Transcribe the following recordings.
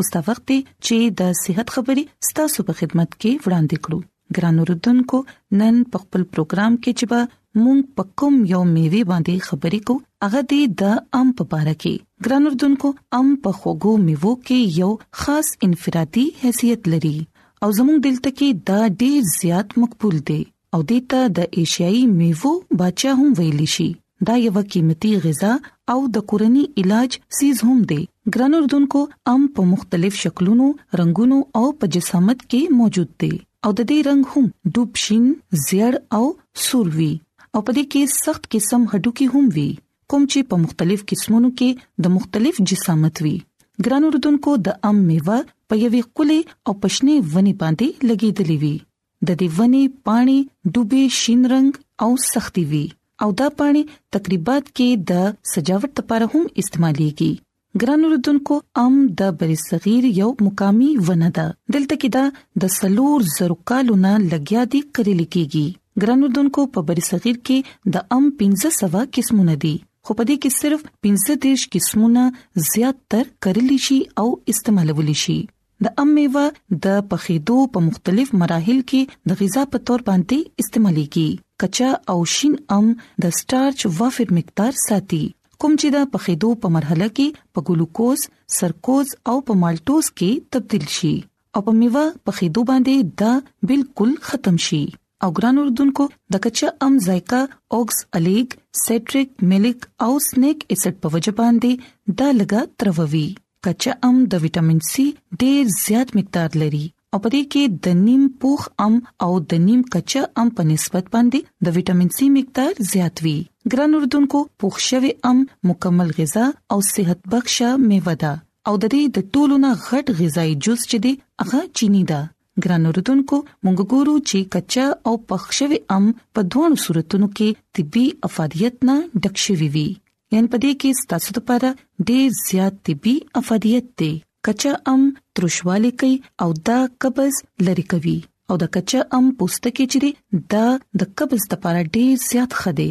اوس دا وخت دی چې د صحت خبرې ستاسو په خدمت کې وړاندې کړو ګران اوردونکو نن په خپل پروګرام کې چې به مونږ په کوم یو میوي باندې خبرې کو هغه دی د ام په اړه کې ګران اوردونکو ام په خوګو میوو کې یو خاص انفرادي حیثیت لري او زموږ دلته کې دا ډیر زیات مقبول دی او دیتا د ایشیایي میوو بچا هم ویل شي دا یو قیمتي غذا او د کورنی علاج سیز هم دی ګران اردوونکو ام په مختلف شکلونو رنگونو او په جسامت کې موجود دی او د دې رنگ هم ډوب شین زیړ او سور وی او په دې کې سخت قسم هډوکی هم وی کوم چې په مختلف قسمونو کې د مختلف جسامت وی ګران اردوونکو د ام میوه په یوې کلی او پښنې ونی باندې لګیدلې وی د دې ونې پانی دوبه شین رنگ او سختي وي او دا پانی تقریبات کې د سجاوت لپاره هم استعماليږي ګران اردوونکو ام د بری صغیر یو مقامی ونه ده دلته کې دا د سلور زرو کالو نه لګیا دي کرل کېږي ګران اردوونکو په بری صغیر کې د ام 1500 قسمونه دي خو په دې کې صرف 15 دیش قسمونه زیات تر کرلی شي او استعمالول شي د ام میوه د پخېدو په مختلف مراحل کې د غذا په تور باندې استعماليږي کچا او شین ام د سټارچ وافر مقدار ساتي کوم چې د پخېدو په مرحله کې په ګلوکوز سرکوز او په مالټوز کې تبدیل شي او په میوه پخېدو باندې دا بالکل ختم شي او ګران اردوونکو د کچا ام زایکا اوکس الیګ سټریک ملک او سنیک اسید په وجه باندې دا لګا تروي کچا ام د وټامین سي ډیر زیات مقدار لري او په دې کې د نیم پوخ ام او د نیم کچا ام په نسبت باندې د وټامین سي مقدار زیات وي ګران اردوونکو پوخ شوی ام مکمل غذا او صحت بخشه میوه ده او د دې د ټولو نه غټ غذایی جز چې دی هغه چینی ده ګران اوردونکو مونږ ګورو چې کچا او پخښوي ام په دوه صورتونو کې طبي افادیت نه ډک شوی وي یعنی په دې کې ستاسو لپاره ډیر زیات طبي افادیت دی کچا ام ترشوالي کوي او دا قبض لری کوي او د کچا ام پوستکی چری دا د قبض لپاره ډیر زیات خده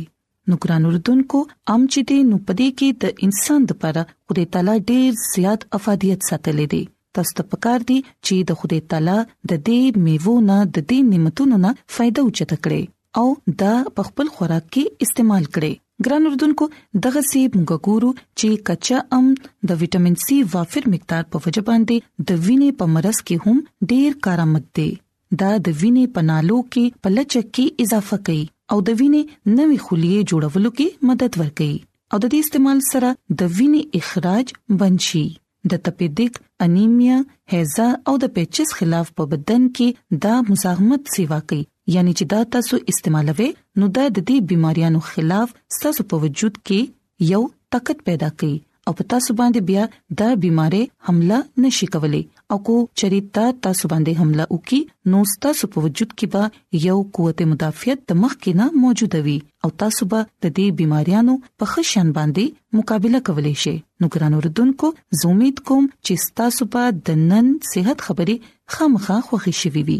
نو ګران اوردونکو ام چې دې نو پدې کې د انسان د پاره خدای تعالی ډېر زیات افادیت ساتلې دي تاسو ته پکار دي چې د خدای تعالی د دې میوو نه د دې نعمتونو نه فائدہ اوچته کړئ او دا په خپل خوراک کې استعمال کړئ ګران اردوونکو دغه سی موږ ګورو چې کچا ام د وټامین سي وافر مقدار په وجه باندې د وینې په مرز کې هم ډیر کارآمد دی دا د وینې په نالو کې په لچک کې اضافه کوي او د وینې نوې خلیې جوړولو کې مدد ورکوي او د دې استعمال سره د وینې اخراج بند شي د تپیدیک انیمیا هیزه او د پیچس خلاف په بدن کې دا مزاحمت سیوا کوي یعنی چې دا تاسو استعمالوي نو دا د دې بيماريانو خلاف تاسو په وجود کې یو طاقت پیدا کوي او په تاسو باندې بیا د بيمارۍ حمله نشي کولای او کو چریتا تاسو باندې حمله وکي نو تاسو په وجود کې به یو قوت مدافعت د مخ کې نه موجود وي او تاسو به د دې بيماريانو په خشن باندې مقابله کولای شئ نو ګران اوردونکو زه امید کوم چې تاسو به د نن صحت خبرې خامخا خوښی شوي وي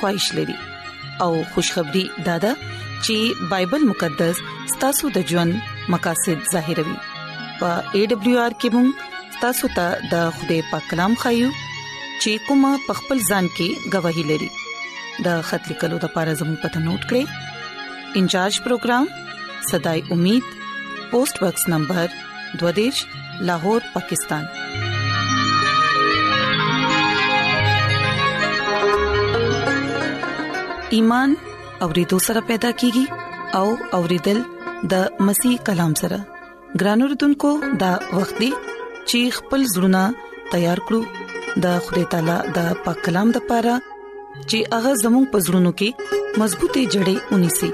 خواهش لري او خوشخبری دادا چې بایبل مقدس ستاسو د ژوند مقاصد ظاهروي په ای ډبلیو آر کې هم تاسو ته د خوده پاک کلام خایو چې کومه پخپل ځان کې گواہی لري د خط لیکلو د پاره زموږ پته نوٹ کړئ انچارج پروگرام صداي امید پوسټ باکس نمبر 22 دوادش لاهور پاکستان ایمان اور دو سره پیدا کیږي او اوریدل د مسیح کلام سره ګران اوردونکو د وخت دی چی خپل زړونه تیار کړو د خدای تعالی د پاک کلام د پاره چې هغه زموږ پزړونو کې مضبوطې جړې ونی سي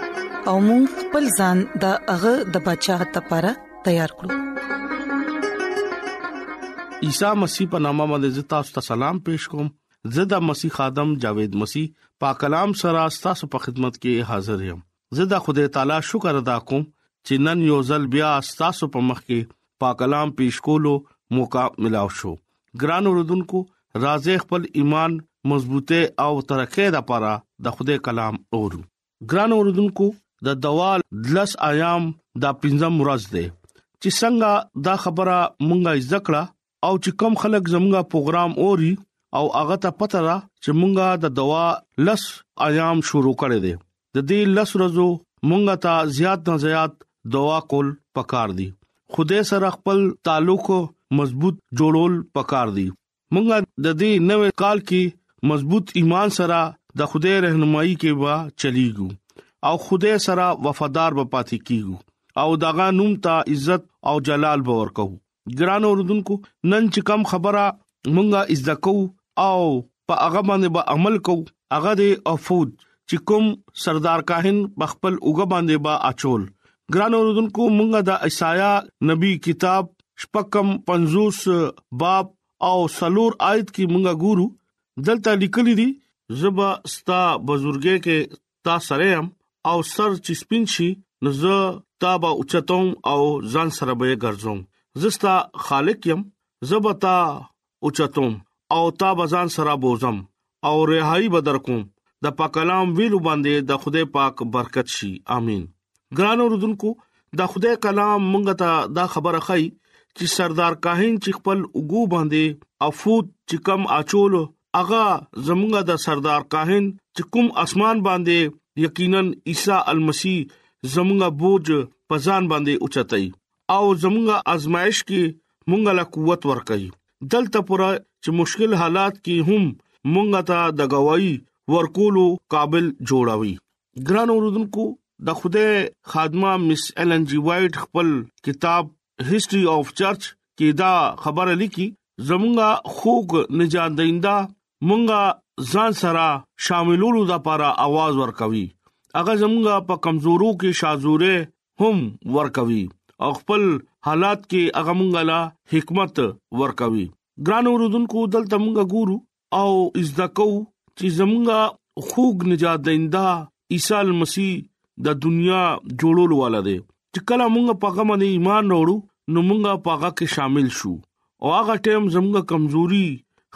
او موږ خپل ځان د هغه د بچاغت لپاره تیار کړو عیسی مسیح په نامه باندې تاسو ته سلام پېښ کوم زدا مسیح ادم جاوید مسیح پاک کلام سره تاسو په خدمت کې حاضر یم زه د خدای تعالی شکر ادا کوم چې نن یو ځل بیا تاسو په مخ کې پاک کلام پیښ کولو موقع ملاو شو ګران اوردونکو راځي خپل ایمان مضبوطه او ترقه لپاره د خدای کلام اورو ګران اوردونکو د دوال دلس ایام د پنځم ورځ ده چې څنګه دا خبره مونږه ذکر او چې کم خلک زموږه پروګرام اوري او هغه ته پته را چې مونږه د دوا لس ایام شروع کړي دي د دې لس ورځو مونږه ته زیات نه زیات دوا کول پکار دي خوده سره خپل تعلق مضبوط جوړول پکار دي مونږه د دې نوې کال کې مضبوط ایمان سره د خوده رهنمایي کې وا چلیګو او خوده سره وفادار به پاتې کیګو او داغه نوم ته عزت او جلال باور کوو ګران اوردونکو نن چې کم خبره مونږه از دکو او په هغه باندې به با عمل کو هغه د افود چې کوم سردار کاهن بخپل اوګه باندې با اچول ګران اوردونکو مونږه د عیسایا نبی کتاب شپکم 50 باب او سلور آیت کې مونږه ګورو دلته لیکل دي زبا ستا بزرګي کې تا سره يم او سر چې سپین شي نو زه تا به اوچتوم او ځان سره به ګرځوم زستا خالق يم زبتا اوچتوم او تا به ځان سره بوزم او رهایی بدر کوم د پاکلام ویلو باندې د خدای پاک برکت شي امين ګران اوردونکو دا خدای کلام مونږ ته دا خبره خای چې سردار کاهن چې خپل وګو باندې افوت چې کم اچول اغا زمونږ د سردار کاهن چې کوم اسمان باندې یقینا عیسی المسی زمونږ بوج پزان باندې اوچتای او زمونږ آزمائش کې مونږ لا قوت ورکړي دلته پر چې مشکل حالات کې هم مونږ ته د گواہی ورکولو قابل جوړاوي ګران اوردونکو د خوده خادمه مس ایلن جی وایټ خپل کتاب هیستوري اف چرچ کې دا خبره لیکي زمونږه خوګ نجات دیندا مونږه ځان سره شاملولو د لپاره आवाज ورکوي هغه زمونږه په کمزورو کې شازوره هم ورکوي او خپل حالات کې هغه مونږه لا حکمت ورکوي ګران اوردونکو دلته مونږه ګورو او زده کو چې زمونږه خوګ نجات دیندا عیسی مسیح د دنیا جوړولو والا دی چې کله مونږه پاګه باندې ایمان وروړو نو مونږه پاګه کې شامل شو او هغه ټیم زمونږه کمزوري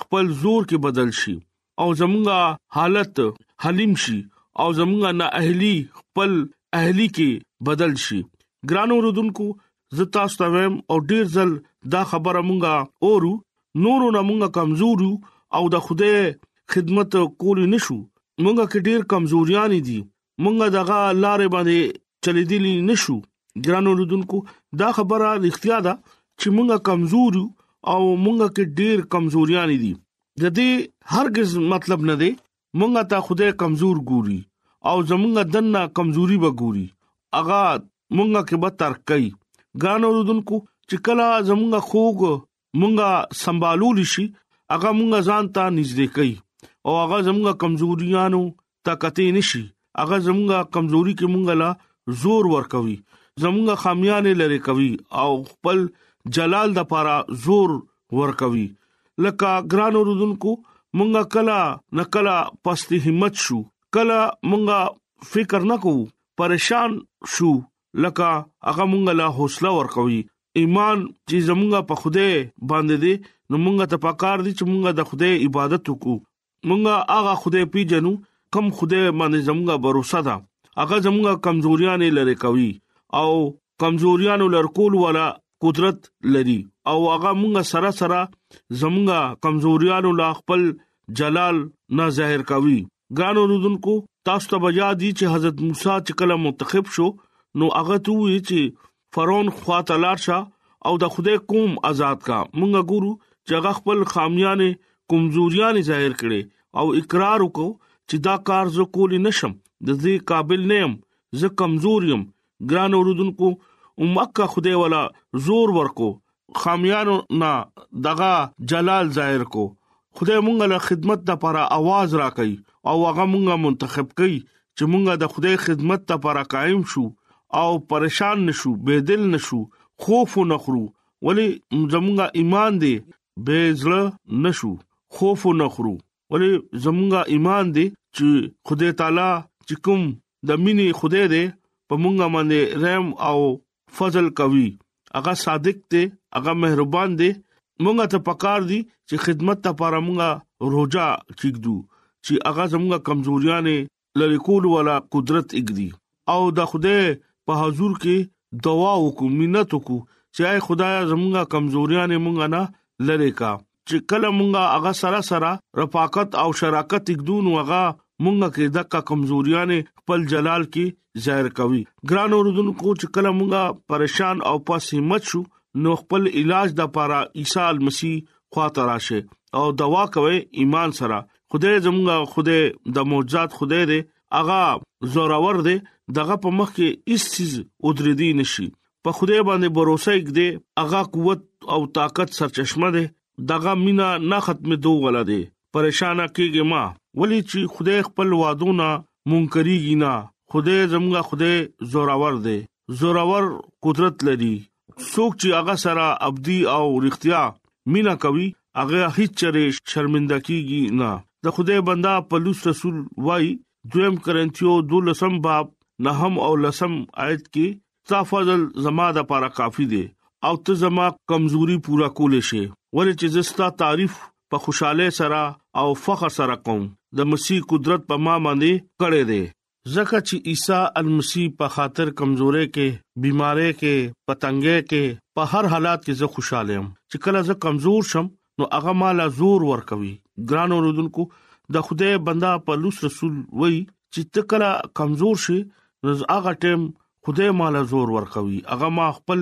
خپل زور کې بدل شي او زمونږه حالت حلیم شي او زمونږه نه اهلي خپل اهلي کې بدل شي ګرانو رودونکو زتا ستویم او ډیر ځل دا خبره مونږه اورو نورو نه مونږه کمزور یو او د خدای خدمت کول نشو مونږه کې ډیر کمزوریان دي مونږه دغه لارې باندې چلې دي نشو ګرانو رودونکو دا خبره اړتیا ده چې مونږه کمزور یو او مونږه کې ډیر کمزوریان دي د دې هرگز مطلب نه دی مونږه ته خدای کمزور ګوري او زمونږه دنه کمزوري به ګوري اغا مونږه کې به ترقی ګرانو رودونکو چې کله زمونږه خوګ مونږه سمبالول شي هغه مونږه ځان ته نږدې کوي او هغه زمونږه کمزوريانو ته کته نشي هغه زمونږه کمزوري کې مونږه لا زور ور کوي زمونږه خامیانه لری کوي او خپل جلال د پاره زور ور کوي لکه ګران اوردونکو مونږه کلا نکلا پستی همت شو کلا مونږه فکر نکو پریشان شو لکه هغه مونږ له حوصله ورکوي ایمان چې زمونږه په خوده باندې دي نو مونږه ته پکار دي چې مونږه د خوده عبادت وکړو مونږه هغه خوده پیژنو کم خوده باندې زمونږه باور ده هغه زمونږه کمزوریاں نه لری کوي او کمزوریاں لر کول والا قدرت لري او هغه مونږه سره سره زمونږه کمزوریاں لا خپل جلال نه ظاهر کوي ګران اوردونکو تاسو ته بیا دي چې حضرت موسی چې کله منتخب شو نو هغه ته وی چې فرعون خواته لاړ شه او د خدای کوم آزاد کا مونږ ګورو چې هغه خپل خامیانه کمزوریاں ظاهر کړي او اقرار وکړو چې دا کار زه کولی نشم د دې قابل نه يم زه کمزور يم ګران اوردونکو امکه خدای ولا زور ورکو خامیانو نه دغه جلال ظاهر کو خدای مونږ له خدمت لپاره आवाज راکړي او هغه مونږ منتخب کړي چې مونږ د خدای خدمت لپاره قائم شو او پریشان نشو بيدل نشو خوف نه خرو ولی زمونږه ایمان دی به زړه نشو خوف نه خرو ولې زمونږه ایمان دی چې خدای تعالی چې کوم د مینې خدای دی په مونږه باندې رحم او فضل کوي هغه صادق دی هغه مهربان دی مونږه ته پکار دي چې خدمت لپاره مونږه روزه کېږو چې هغه زموږه کمزوریاں نه لری کول ولا قدرت اګدي او د خدای په حضور کې دعا وکړو مينت وکړو چې اي خدای زمونږه کمزوریاں نه مونږه نه لری کا چې کله مونږه هغه سره سره رفاقت او شراکت اګدون وغه مونږه کې دغه کمزوریاں نه خپل جلال کې ظاهر کوي ګران اوردن کو چې کله مونږه پریشان او پس همت شو نو خپل علاج د پاره عیسی مسیح خوا تراشه او دوا کوي ایمان سره خدای زموږ خدای د معجزات خدای دی اغا زورور دی دغه په مخ کې هیڅ چیز ودرې دی نشي په خدای باندې باور وسایګ دی اغا قوت او طاقت سرچشمه دی دغه مینا نه ختمه دوه ولا دی پریشان کیږي ما ولی چې خدای خپل وادونه مونږ کریږي نه خدای زموږ خدای زورور دی زورور قدرت لري څوک چې هغه سره ابدي او رښتیا مینا کوي هغه هیڅ چره شرمنده کیږي نه د خدای بندا پلوص رسول وای دویم کرنتیو دولسم باب نه هم او لسم آیت کې تفضل زما د لپاره کافی دی او ته زما کمزوري پورا کولې شي ولې چې زستا تعریف په خوشاله سره او فخر سره کوم د مسیح قدرت په ما باندې کړې دي ځکه چې عیسی المسی په خاطر کمزورې کې بيمارې کې پتنګې کې په هر حالات کې زه خوشاله يم چې کله زه کمزور شم نو هغه مال زور ورکوي ګران اوردونکو د خدای بندا پلوص رسول وای چې تکلا کمزور شي نو هغه ټیم خدای مال زور ورکوي هغه ما خپل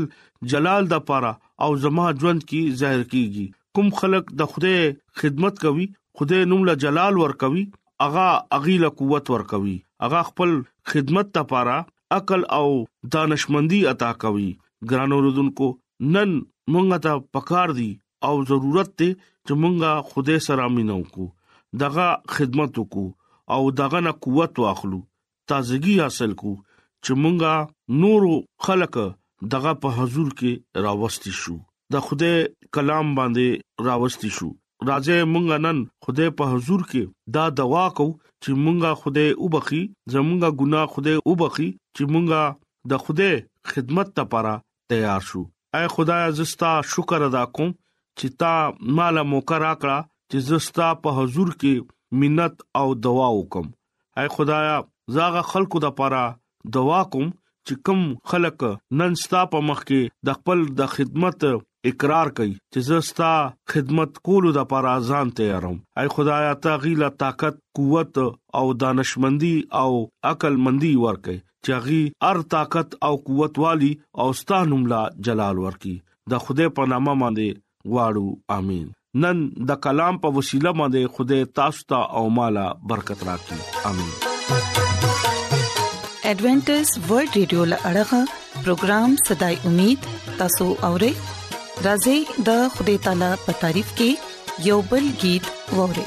جلال د پاره او زما ژوند کې ظاهر کیږي کوم خلک د خدای خدمت کوي خدای نوم له جلال ورکوي هغه اغیله قوت ورکوي هغه خپل خدمت د پاره عقل او دانشمندي عطا کوي ګران اوردونکو نن مونږ ته پکار دي او ضرورت ته چې مونږه خدای سره مينو کو دغه خدمت وکړو او دغه نه قوت واخلو تازګي حاصل کو چې مونږه نورو خلک دغه په حضور کې راوستي شو د خدای کلام باندې راوستي شو راځي مونږ نن خدای په حضور کې دا دوا کو چې مونږه خدای وبخي زمونږه ګناه خدای وبخي چې مونږه د خدای خدمت لپاره تیار شو اے خدای زستا شکر ادا کوم چې تا مال موکر اکړه چې زستا په حضور کې منت او دوا وکم اے خدایا زاغه خلکو د پاره دوا کوم چې کم خلک نن ستا په مخ کې د خپل د خدمت اقرار کوي چې زه ستا خدمت کولو د پاره ځان تیاروم اے خدایا ته غیلا طاقت قوت او دانشمندي او عقل مندي ورکې چې غي ار طاقت او قوت والی او ستا نوم لا جلال ورکی د خوده په نامه باندې غواړو امين نن د کلام په وسیله باندې خدای تاسو ته او مالا برکت راکړي امين ایڈونچر ورلد رادیو لړغا پروگرام صداي امید تاسو اورئ راځي د خدای تعالی په تعریف کې یوبل गीत ووري